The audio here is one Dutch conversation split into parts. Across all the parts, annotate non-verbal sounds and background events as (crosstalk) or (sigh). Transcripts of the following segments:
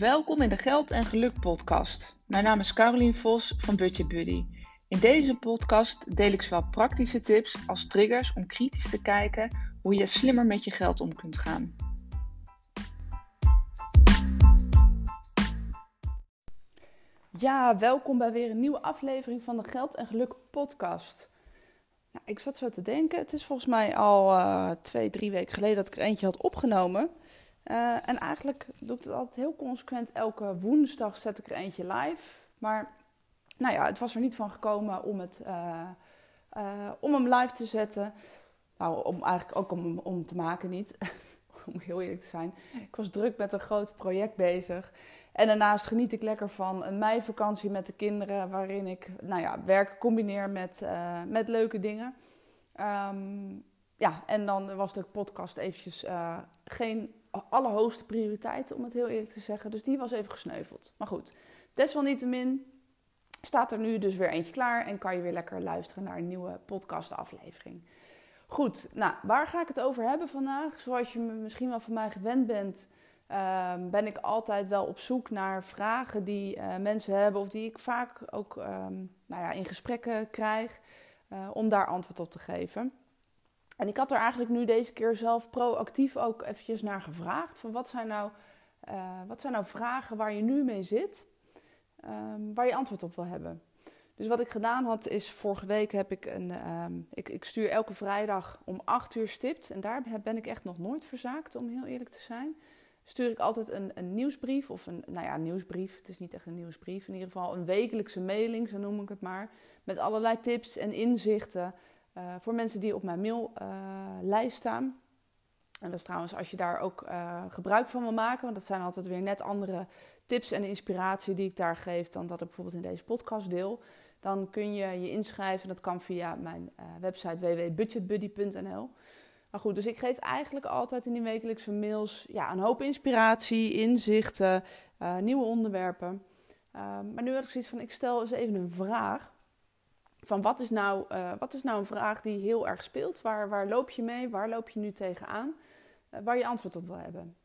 Welkom in de Geld en Geluk podcast. Mijn naam is Carolien Vos van Budget Buddy. In deze podcast deel ik zowel praktische tips als triggers om kritisch te kijken hoe je slimmer met je geld om kunt gaan. Ja, welkom bij weer een nieuwe aflevering van de Geld en Geluk podcast. Nou, ik zat zo te denken, het is volgens mij al uh, twee, drie weken geleden dat ik er eentje had opgenomen. Uh, en eigenlijk doe ik het altijd heel consequent. Elke woensdag zet ik er eentje live. Maar nou ja, het was er niet van gekomen om, het, uh, uh, om hem live te zetten. Nou, om eigenlijk ook om, om te maken niet. (laughs) om heel eerlijk te zijn. Ik was druk met een groot project bezig. En daarnaast geniet ik lekker van een meivakantie met de kinderen. Waarin ik nou ja, werk combineer met, met leuke dingen. Um, ja, en dan was de podcast eventjes geen allerhoogste prioriteit, om het heel eerlijk te zeggen. Dus die was even gesneuveld. Maar goed, desalniettemin staat er nu dus weer eentje klaar en kan je weer lekker luisteren naar een nieuwe podcastaflevering. Goed, nou, waar ga ik het over hebben vandaag? Zoals je misschien wel van mij gewend bent, um, ben ik altijd wel op zoek naar vragen die uh, mensen hebben of die ik vaak ook um, nou ja, in gesprekken krijg, uh, om daar antwoord op te geven. En ik had er eigenlijk nu deze keer zelf proactief ook eventjes naar gevraagd. Van wat zijn nou, uh, wat zijn nou vragen waar je nu mee zit, um, waar je antwoord op wil hebben. Dus wat ik gedaan had is, vorige week heb ik een, um, ik, ik, stuur elke vrijdag om 8 uur stipt. En daar ben ik echt nog nooit verzaakt, om heel eerlijk te zijn. Stuur ik altijd een, een nieuwsbrief, of een, nou ja, nieuwsbrief. Het is niet echt een nieuwsbrief, in ieder geval een wekelijkse mailing, zo noem ik het maar. Met allerlei tips en inzichten uh, voor mensen die op mijn maillijst uh, staan. En dat is trouwens als je daar ook uh, gebruik van wil maken, want dat zijn altijd weer net andere tips en inspiratie die ik daar geef dan dat ik bijvoorbeeld in deze podcast deel. Dan kun je je inschrijven. Dat kan via mijn website www.budgetbuddy.nl. Maar goed, dus ik geef eigenlijk altijd in die wekelijkse mails ja, een hoop inspiratie, inzichten, nieuwe onderwerpen. maar nu had ik zoiets van: ik stel eens even een vraag van wat is, nou, uh, wat is nou een vraag die heel erg speelt? Waar, waar loop je mee? Waar loop je nu tegenaan? Uh, waar je antwoord op wil hebben.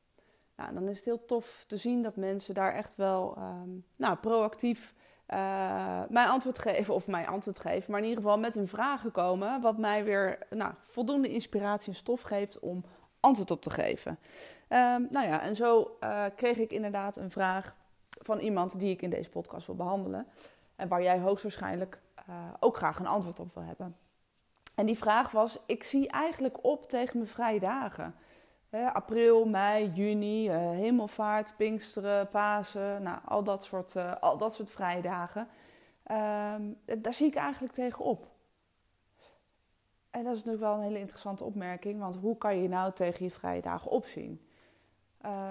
Nou, dan is het heel tof te zien dat mensen daar echt wel um, nou, proactief uh, mij antwoord geven, of mij antwoord geven, maar in ieder geval met hun vragen komen, wat mij weer nou, voldoende inspiratie en stof geeft om antwoord op te geven. Um, nou ja, en zo kreeg ik inderdaad een vraag van iemand die ik in deze podcast wil behandelen. En waar jij hoogstwaarschijnlijk uh, ook graag een antwoord op wil hebben. En die vraag was: ik zie eigenlijk op tegen mijn vrije dagen. april, mei, juni, uh, hemelvaart, Pinksteren, Pasen, nou, al, dat soort, uh, al dat soort vrije dagen. Ehm, daar zie ik eigenlijk tegen op. En dat is natuurlijk wel een hele interessante opmerking, want hoe kan je nou tegen je vrije dagen opzien?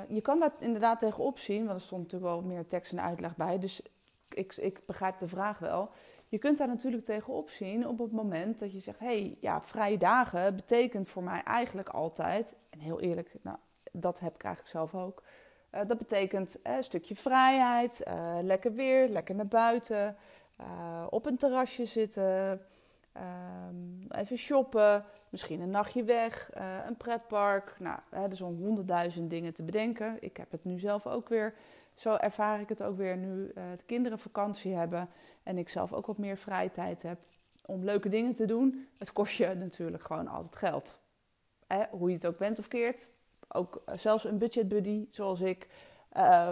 je kan daar inderdaad tegen opzien, want er stond natuurlijk wel meer tekst en uitleg bij, dus ik, ik begrijp de vraag wel. Je kunt daar natuurlijk tegenop zien op het moment dat je zegt: hé, hey, ja, vrije dagen betekent voor mij eigenlijk altijd, en heel eerlijk, nou, dat heb ik eigenlijk zelf ook. Uh, dat betekent uh, een stukje vrijheid, uh, lekker weer, lekker naar buiten, op een terrasje zitten, ehm, even shoppen, misschien een nachtje weg, een pretpark. Nou, er zijn honderdduizend dingen te bedenken. Ik heb het nu zelf ook weer zo ervaar ik het ook weer nu uh, de kinderen vakantie hebben en ik zelf ook wat meer vrije tijd heb om leuke dingen te doen. Het kost je natuurlijk gewoon altijd geld. hoe je het ook bent of keert. Ook uh, zelfs een budget buddy zoals ik. Uh,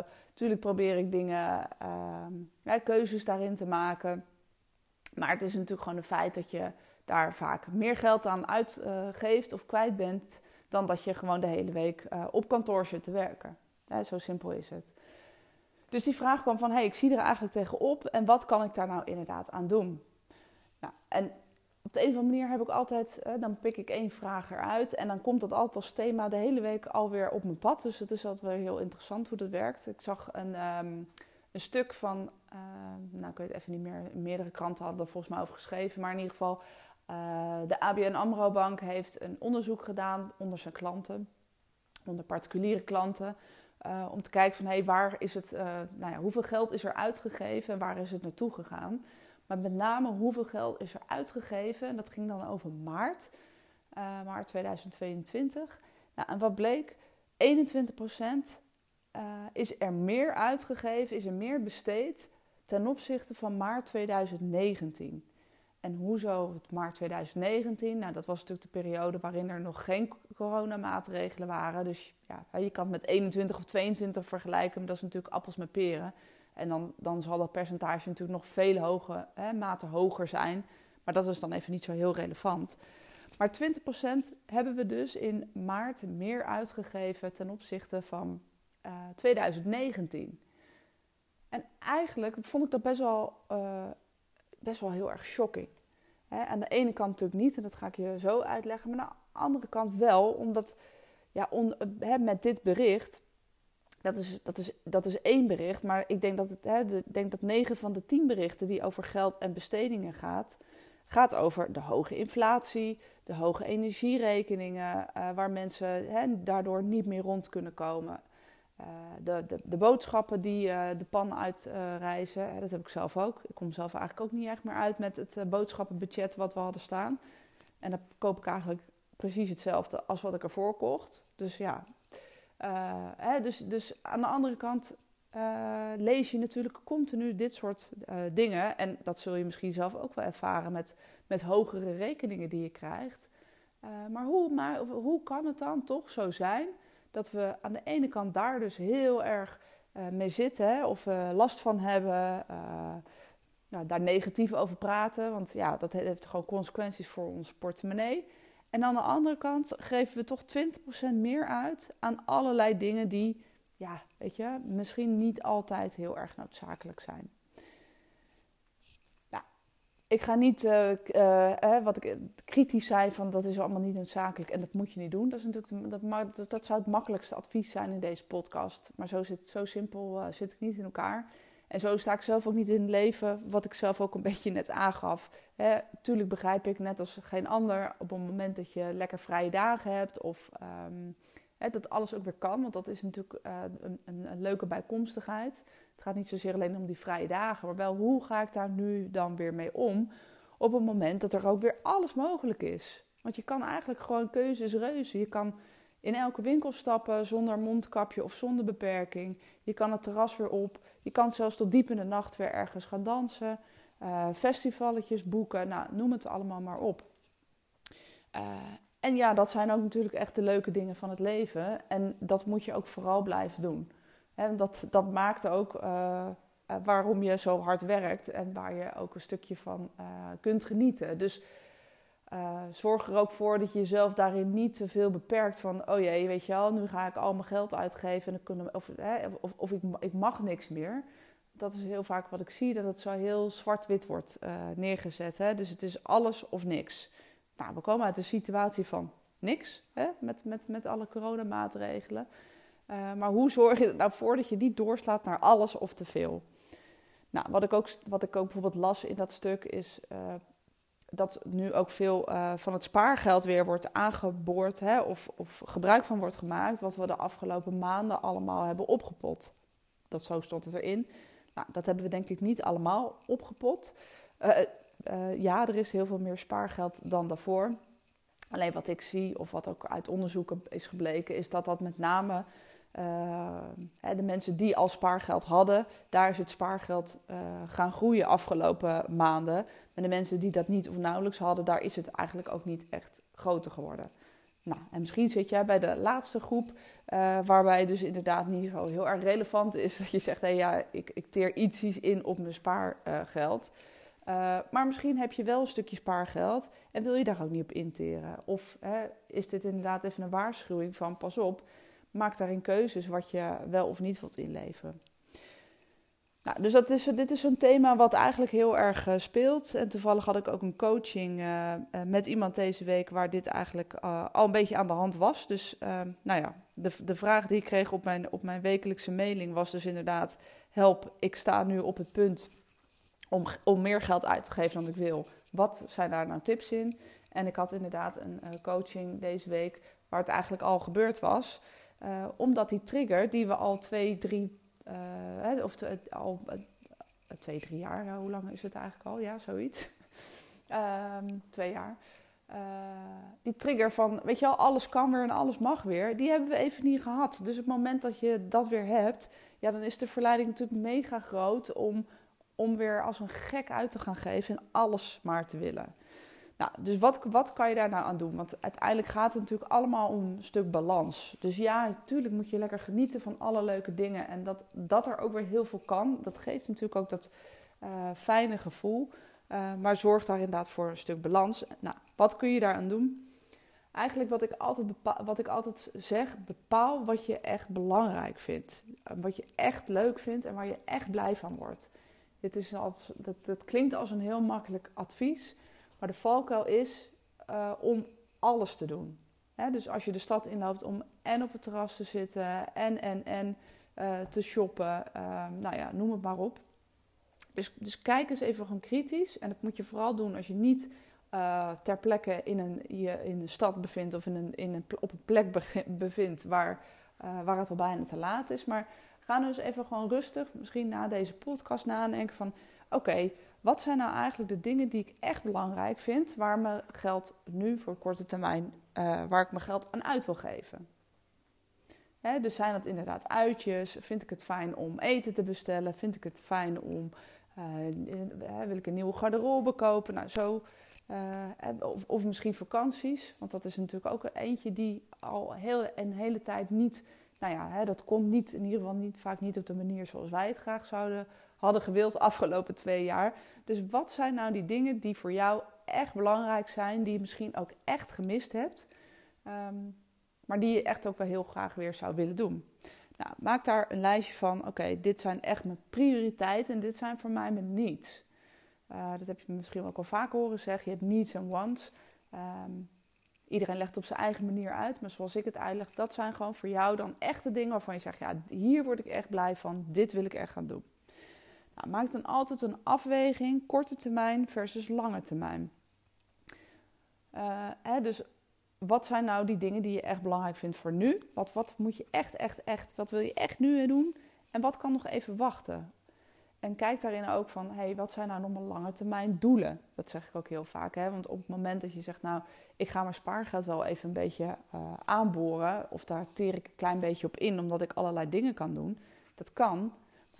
probeer ik dingen, ehm, keuzes daarin te maken. Maar het is natuurlijk gewoon een feit dat je daar vaak meer geld aan uitgeeft of kwijt bent. dan dat je gewoon de hele week op kantoor zit te werken. zo simpel is het. Dus die vraag kwam van, hey, ik zie er eigenlijk tegenop en wat kan ik daar nou inderdaad aan doen? Nou, en op de een of andere manier heb ik altijd, eh, dan pik ik één vraag eruit en dan komt dat altijd als thema de hele week alweer op mijn pad. Dus het is altijd wel heel interessant hoe dat werkt. Ik zag een, um, een stuk van, uh, nou ik weet even niet meer, meerdere kranten hadden er volgens mij over geschreven, maar in ieder geval uh, de ABN AMRO Bank heeft een onderzoek gedaan onder zijn klanten, onder particuliere klanten. Uh, om te kijken van hey, waar is het, uh, nou ja, hoeveel geld is er uitgegeven en waar is het naartoe gegaan. Maar met name hoeveel geld is er uitgegeven. En dat ging dan over maart, uh, maart 2022. Nou, en wat bleek? 21% is er meer uitgegeven, is er meer besteed ten opzichte van maart 2019. En hoezo het maart 2019? Nou, dat was natuurlijk de periode waarin er nog geen coronamaatregelen waren. Dus ja, je kan het met 21 of 22 vergelijken, maar dat is natuurlijk appels met peren. En dan, dan zal dat percentage natuurlijk nog veel hoger, hè, mate hoger zijn. Maar dat is dan even niet zo heel relevant. Maar 20% hebben we dus in maart meer uitgegeven ten opzichte van uh, eh, 2019. En eigenlijk vond ik dat best wel, uh, best wel heel erg shocking. Aan de ene kant natuurlijk niet, en dat ga ik je zo uitleggen. Maar aan de andere kant wel, omdat ja, met dit bericht dat is, dat, is, dat is één bericht, maar ik denk dat, het, denk dat 9 van de 10 berichten die over geld en bestedingen gaat, gaat over de hoge inflatie, de hoge energierekeningen, uh, waar mensen daardoor niet meer rond kunnen komen. Uh, de, de, de, boodschappen die uh, de pan uitreizen, dat heb ik zelf ook. Ik kom zelf eigenlijk ook niet echt meer uit met het boodschappenbudget wat we hadden staan. En dan koop ik eigenlijk precies hetzelfde als wat ik ervoor kocht. Dus ja, hè, dus, dus aan de andere kant lees je natuurlijk continu dit soort dingen. En dat zul je misschien zelf ook wel ervaren met, met hogere rekeningen die je krijgt. maar, hoe, maar hoe kan het dan toch zo zijn dat we aan de ene kant daar dus heel erg mee zitten of last van hebben, nou, daar negatief over praten, want ja, dat heeft gewoon consequenties voor ons portemonnee. En aan de andere kant geven we toch 20% meer uit aan allerlei dingen die, ja, weet je, misschien niet altijd heel erg noodzakelijk zijn. Ik ga niet uh, wat ik, kritisch zijn van dat is allemaal niet noodzakelijk en dat moet je niet doen. Dat, is natuurlijk dat, zou het makkelijkste advies zijn in deze podcast. Maar zo, zit, zo simpel zit ik niet in elkaar. En zo sta ik zelf ook niet in het leven, wat ik zelf ook een (laughs) beetje net aangaf. Hè, tuurlijk begrijp ik, net als geen ander, op het moment dat je lekker vrije dagen hebt of um, hè, dat alles ook weer kan. Want dat is natuurlijk een, een, leuke bijkomstigheid. Het gaat niet zozeer alleen om die vrije dagen, maar wel hoe ga ik daar nu dan weer mee om op het moment dat er ook weer alles mogelijk is. Want je kan eigenlijk gewoon keuzes reuzen. Je kan in elke winkel stappen zonder mondkapje of zonder beperking. Je kan het terras weer op. Je kan zelfs tot diep in de nacht weer ergens gaan dansen. Uh, festivalletjes boeken. Nou, noem het allemaal maar op. Uh, en ja, dat zijn ook natuurlijk echt de leuke dingen van het leven. En dat moet je ook vooral blijven doen. En dat, dat maakt ook uh, waarom je zo hard werkt en waar je ook een stukje van kunt genieten. Dus zorg er ook voor dat je jezelf daarin niet te veel beperkt van, oh jee, weet je wel, nu ga ik al mijn geld uitgeven en dan kunnen, of, of, of ik, ik, mag niks meer. Dat is heel vaak wat ik zie, dat het zo heel zwart-wit wordt neergezet. Hè? Dus het is alles of niks. Nou, we komen uit een situatie van niks, hè? Met, met, met alle coronamaatregelen. Uh, maar hoe zorg je er nou voor dat je niet doorslaat naar alles of te veel? Nou, wat ik ook, wat ik ook bijvoorbeeld las in dat stuk is dat nu ook veel uh, van het spaargeld weer wordt aangeboord hè, of, of, gebruik van wordt gemaakt, wat we de afgelopen maanden allemaal hebben opgepot. Dat zo stond het erin. Nou, dat hebben we denk ik niet allemaal opgepot. Ja, er is heel veel meer spaargeld dan daarvoor. Alleen wat ik zie, of wat ook uit onderzoeken is gebleken, is dat dat met name uh, de mensen die al spaargeld hadden, daar is het spaargeld uh, gaan groeien afgelopen maanden. En de mensen die dat niet of nauwelijks hadden, daar is het eigenlijk ook niet echt groter geworden. Nou, en misschien zit jij bij de laatste groep, uh, waarbij dus inderdaad niet zo heel erg relevant is (laughs) dat je zegt: hé, hey, ja, ik, ik teer ietsjes in op mijn spaargeld. maar misschien heb je wel een stukje spaargeld en wil je daar ook niet op interen. Of is dit inderdaad even een waarschuwing van: pas op, maak daarin keuzes wat je wel of niet wilt inleveren. Nou, dus dat is, dit is een thema wat eigenlijk heel erg uh, speelt. En toevallig had ik ook een coaching uh, met iemand deze week waar dit eigenlijk al een beetje aan de hand was. Dus nou ja, de, de vraag die ik kreeg op mijn, op mijn wekelijkse mailing was dus inderdaad: help, ik sta nu op het punt om, om meer geld uit te geven dan ik wil. Wat zijn daar nou tips in? En ik had inderdaad een coaching deze week waar het eigenlijk al gebeurd was. Uh, omdat die trigger die we al twee, drie, uh, of al uh, twee, drie jaar, hoe lang is het eigenlijk al? Ja, zoiets. um, (laughs) twee jaar. die trigger van, weet je wel, alles kan weer en alles mag weer, die hebben we even niet gehad. Dus op het moment dat je dat weer hebt, ja, dan is de verleiding natuurlijk mega groot om, om weer als een gek uit te gaan geven en alles maar te willen. Nou, dus wat, wat kan je daar nou aan doen? Want uiteindelijk gaat het natuurlijk allemaal om een stuk balans. Dus ja, natuurlijk moet je lekker genieten van alle leuke dingen. En dat, dat er ook weer heel veel kan, dat geeft natuurlijk ook dat uh, fijne gevoel. Uh, maar zorg daar inderdaad voor een stuk balans. Nou, wat kun je daaraan doen? Eigenlijk wat ik altijd, wat ik altijd zeg, bepaal wat je echt belangrijk vindt. Wat je echt leuk vindt en waar je echt blij van wordt. Dit is dat, dat klinkt als een heel makkelijk advies. Maar de valkuil is uh, om alles te doen. dus als je de stad inloopt om en op het terras te zitten en, en, en uh, te shoppen, uh, nou ja, noem het maar op. Dus, dus kijk eens even gewoon kritisch. En dat moet je vooral doen als je niet uh, ter plekke in een, je in een stad bevindt of in een, in een, op een plek bevindt waar, waar het al bijna te laat is. Maar ga dus even gewoon rustig, misschien na deze podcast nadenken van... Oké, wat zijn nou eigenlijk de dingen die ik echt belangrijk vind, waar mijn geld nu voor korte termijn, uh, waar ik mijn geld aan uit wil geven? Dus zijn dat inderdaad uitjes? Vind ik het fijn om eten te bestellen? Vind ik het fijn om, uh, wil ik een nieuwe garderobe kopen? Nou, zo. Uh, of, of, misschien vakanties, want dat is natuurlijk ook eentje die al heel, een hele tijd niet, nou ja, dat komt niet, in ieder geval niet, vaak niet op de manier zoals wij het graag zouden hadden gewild afgelopen twee jaar. Dus wat zijn nou die dingen die voor jou echt belangrijk zijn, die je misschien ook echt gemist hebt, ehm, maar die je echt ook wel heel graag weer zou willen doen? Nou, maak daar een lijstje van. Oké, dit zijn echt mijn prioriteiten en dit zijn voor mij mijn needs. Uh, dat heb je misschien ook al vaker horen zeggen. Je hebt needs en wants. Ehm, iedereen legt op zijn eigen manier uit. Maar zoals ik het uitleg, dat zijn gewoon voor jou dan echte dingen waarvan je zegt: ja, hier word ik echt blij van. Dit wil ik echt gaan doen. Nou, maak dan altijd een afweging, korte termijn versus lange termijn. Uh, hè, dus wat zijn nou die dingen die je echt belangrijk vindt voor nu? Wat, wat moet je echt, echt, echt, wat wil je echt nu doen? En wat kan nog even wachten? En kijk daarin ook van, hey, wat zijn nou nog mijn lange termijn doelen? Dat zeg ik ook heel vaak. Hè? Want op het moment dat je zegt, nou, ik ga mijn spaargeld wel even een beetje uh, aanboren... of daar teer ik een klein beetje op in, omdat ik allerlei dingen kan doen... dat kan,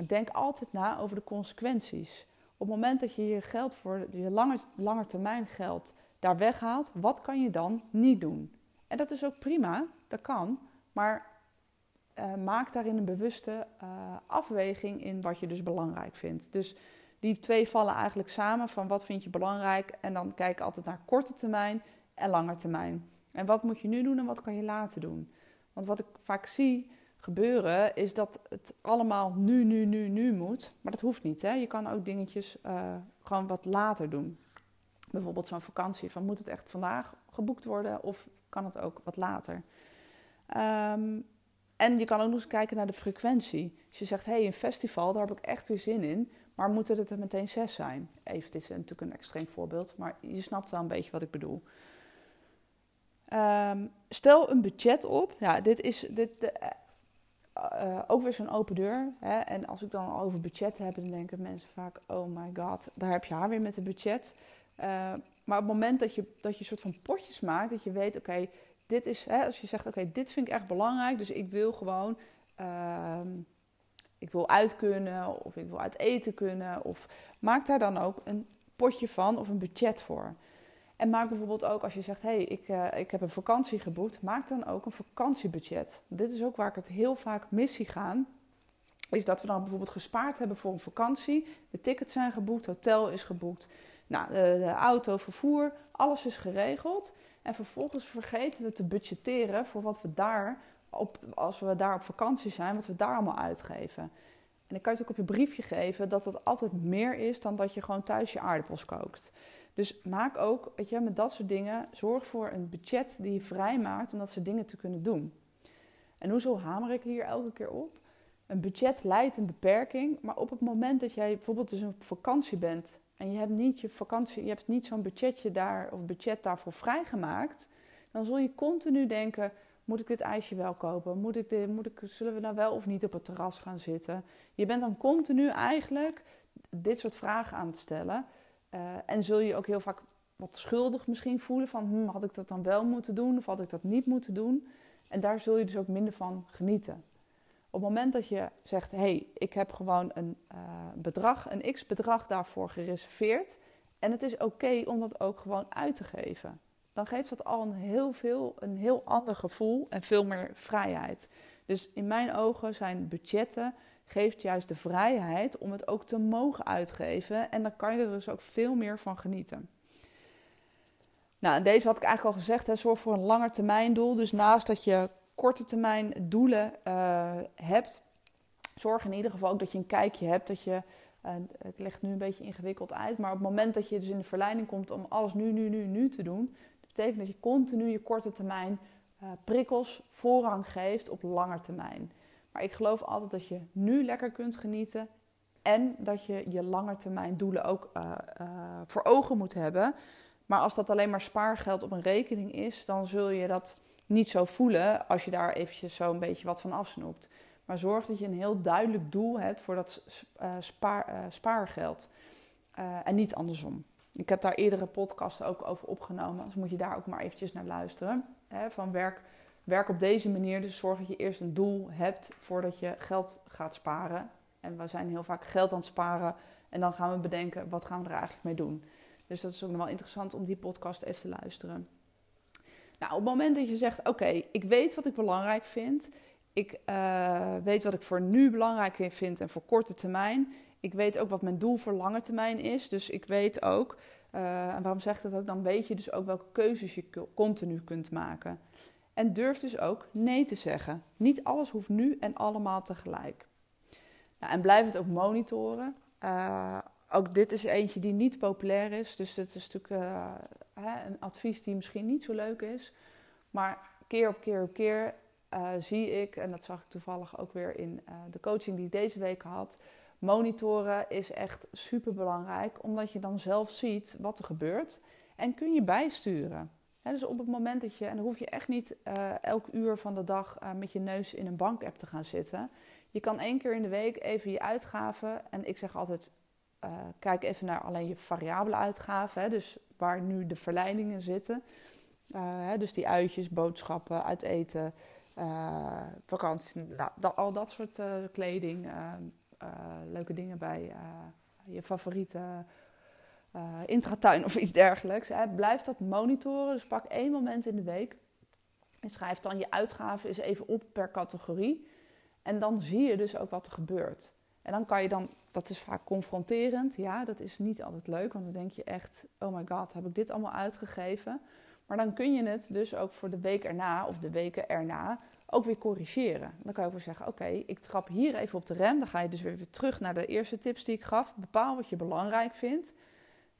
denk altijd na over de consequenties. Op het moment dat je je geld voor je lange, lange termijn geld daar weghaalt, wat kan je dan niet doen? En dat is ook prima, dat kan. Maar uh, maak daarin een bewuste uh, afweging in wat je dus belangrijk vindt. Dus die twee vallen eigenlijk samen van wat vind je belangrijk. En dan kijk altijd naar korte termijn en lange termijn. En wat moet je nu doen en wat kan je later doen? Want wat ik vaak zie, gebeuren, is dat het allemaal nu, nu, nu, nu moet. Maar dat hoeft niet. Hè? Je kan ook dingetjes uh, gewoon wat later doen. Bijvoorbeeld zo'n vakantie. Van moet het echt vandaag geboekt worden of kan het ook wat later? Um, en je kan ook nog eens kijken naar de frequentie. Als je zegt, hé, hey, een festival, daar heb ik echt weer zin in. Maar moeten het er meteen zes zijn? Even, dit is natuurlijk een extreem voorbeeld. Maar je snapt wel een beetje wat ik bedoel. Um, stel een budget op. Ja, dit is, dit, de, uh, ook weer zo'n open deur. Hè? En als ik dan over budget heb, dan denken mensen vaak: oh my god, daar heb je haar weer met het budget. Uh, maar op het moment dat je, dat je een soort van potjes maakt, dat je weet: oké, dit is, hè, als je zegt: oké, dit vind ik echt belangrijk, dus ik wil gewoon. Uh, ik wil uit kunnen, of ik wil uit eten kunnen. Of maak daar dan ook een potje van of een budget voor. En maak bijvoorbeeld ook als je zegt: hé, hey, ik, uh, ik heb een vakantie geboekt, maak dan ook een vakantiebudget. Dit is ook waar ik het heel vaak mis zie gaan. Is dat we dan bijvoorbeeld gespaard hebben voor een vakantie. De tickets zijn geboekt, hotel is geboekt. Nou, de, de auto, vervoer, alles is geregeld. En vervolgens vergeten we te budgetteren voor wat we daar, op, als we daar op vakantie zijn, wat we daar allemaal uitgeven. En ik kan je ook op je briefje geven dat dat altijd meer is dan dat je gewoon thuis je aardappels kookt. Dus maak ook, weet je, met dat soort dingen, zorg voor een budget die je vrijmaakt om dat soort dingen te kunnen doen. En hoezo hamer ik hier elke keer op? Een budget leidt een beperking, maar op het moment dat jij bijvoorbeeld dus op vakantie bent en je hebt niet je vakantie, je hebt niet zo'n budgetje daar of budget daarvoor vrijgemaakt, dan zul je continu denken: moet ik dit ijsje wel kopen? Moet ik dit, moet ik, zullen we nou wel of niet op het terras gaan zitten? Je bent dan continu eigenlijk dit soort vragen aan het stellen. Uh, en zul je ook heel vaak wat schuldig misschien voelen van hm, had ik dat dan wel moeten doen of had ik dat niet moeten doen. En daar zul je dus ook minder van genieten. Op het moment dat je zegt, hé, hey, ik heb gewoon een uh, bedrag, een x-bedrag daarvoor gereserveerd. En het is oké om dat ook gewoon uit te geven. Dan geeft dat al een heel, veel, een heel ander gevoel en veel meer vrijheid. Dus in mijn ogen zijn budgetten geeft juist de vrijheid om het ook te mogen uitgeven. En dan kan je er dus ook veel meer van genieten. Nou, en deze had ik eigenlijk al gezegd, hè, zorg voor een langetermijndoel. Dus naast dat je korte termijn doelen uh, hebt, zorg in ieder geval ook dat je een kijkje hebt. Dat je, uh, het nu een beetje ingewikkeld uit, maar op het moment dat je dus in de verleiding komt om alles nu, nu, nu, nu te doen, betekent dat je continu je korte termijn uh, prikkels voorrang geeft op lange termijn. Maar ik geloof altijd dat je nu lekker kunt genieten en dat je je langetermijn doelen ook voor ogen moet hebben. Maar als dat alleen maar spaargeld op een rekening is, dan zul je dat niet zo voelen als je daar eventjes zo een beetje wat van afsnoept. Maar zorg dat je een heel duidelijk doel hebt voor dat uh, spaar, spaargeld. En niet andersom. Ik heb daar eerdere podcasten ook over opgenomen. Dus moet je daar ook maar eventjes naar luisteren. Hè, van werk, werk op deze manier. Dus zorg dat je eerst een doel hebt voordat je geld gaat sparen. En we zijn heel vaak geld aan het sparen. En dan gaan we bedenken, wat gaan we er eigenlijk mee doen? Dus dat is ook nog wel interessant om die podcast even te luisteren. Nou, op het moment dat je zegt: Oké, ik weet wat ik belangrijk vind. Ik uh, weet wat ik voor nu belangrijk vind en voor korte termijn. Ik weet ook wat mijn doel voor lange termijn is. Dus ik weet ook, uh, en waarom zeg ik dat ook? Dan weet je dus ook welke keuzes je continu kunt maken. En durf dus ook nee te zeggen. Niet alles hoeft nu en allemaal tegelijk. Nou, en blijf het ook monitoren. Uh, ook dit is eentje die niet populair is. Dus het is natuurlijk uh, een advies die misschien niet zo leuk is. Maar keer op keer op keer uh, zie ik, en dat zag ik toevallig ook weer in de coaching die ik deze week had. Monitoren is echt super belangrijk, omdat je dan zelf ziet wat er gebeurt en kun je bijsturen. Dus op het moment dat je, en dan hoef je echt niet elk uur van de dag met je neus in een bankapp te gaan zitten. Je kan één keer in de week even je uitgaven, en ik zeg altijd uh, kijk even naar alleen je variabele uitgaven. Dus waar nu de verleidingen zitten. Dus die uitjes, boodschappen, uit eten, vakanties, nou, al dat soort kleding. leuke dingen bij je favoriete intratuin of iets dergelijks. Blijf dat monitoren. Dus pak één moment in de week. En schrijf dan je uitgaven eens even op per categorie. En dan zie je dus ook wat er gebeurt. En dan kan je dan, dat is vaak confronterend. Ja, dat is niet altijd leuk, want dan denk je echt: oh my god, heb ik dit allemaal uitgegeven? Maar dan kun je het dus ook voor de week erna of de weken erna ook weer corrigeren. Dan kan je ook weer zeggen: oké, ik trap hier even op de rem. Dan ga je dus weer terug naar de eerste tips die ik gaf. Bepaal wat je belangrijk vindt.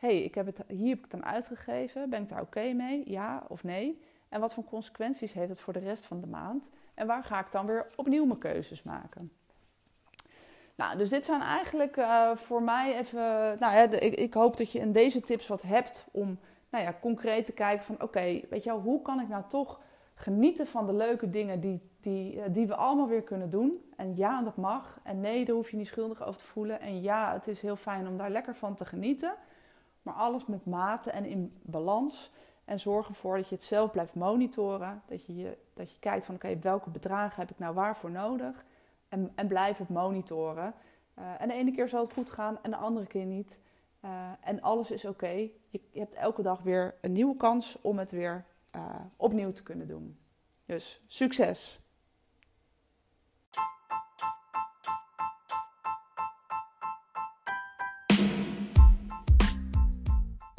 Hey, ik heb het, hier heb ik het dan uitgegeven. Ben ik daar oké mee? Ja of nee? En wat voor consequenties heeft het voor de rest van de maand? En waar ga ik dan weer opnieuw mijn keuzes maken? Nou, dus dit zijn eigenlijk uh, voor mij even. Nou ja, ik, ik, hoop dat je in deze tips wat hebt om nou ja, concreet te kijken van oké, weet je wel, hoe kan ik nou toch genieten van de leuke dingen die, die, uh, die we allemaal weer kunnen doen. En ja, dat mag. En nee, daar hoef je niet schuldig over te voelen. En ja, het is heel fijn om daar lekker van te genieten. Maar alles met mate en in balans. En zorg ervoor dat je het zelf blijft monitoren. Dat je, dat je kijkt van oké, welke bedragen heb ik nou waarvoor nodig? En, en blijf het monitoren. Uh, en de ene keer zal het goed gaan en de andere keer niet. Uh, en alles is oké. Je, je, hebt elke dag weer een nieuwe kans om het weer uh, opnieuw te kunnen doen. Dus succes!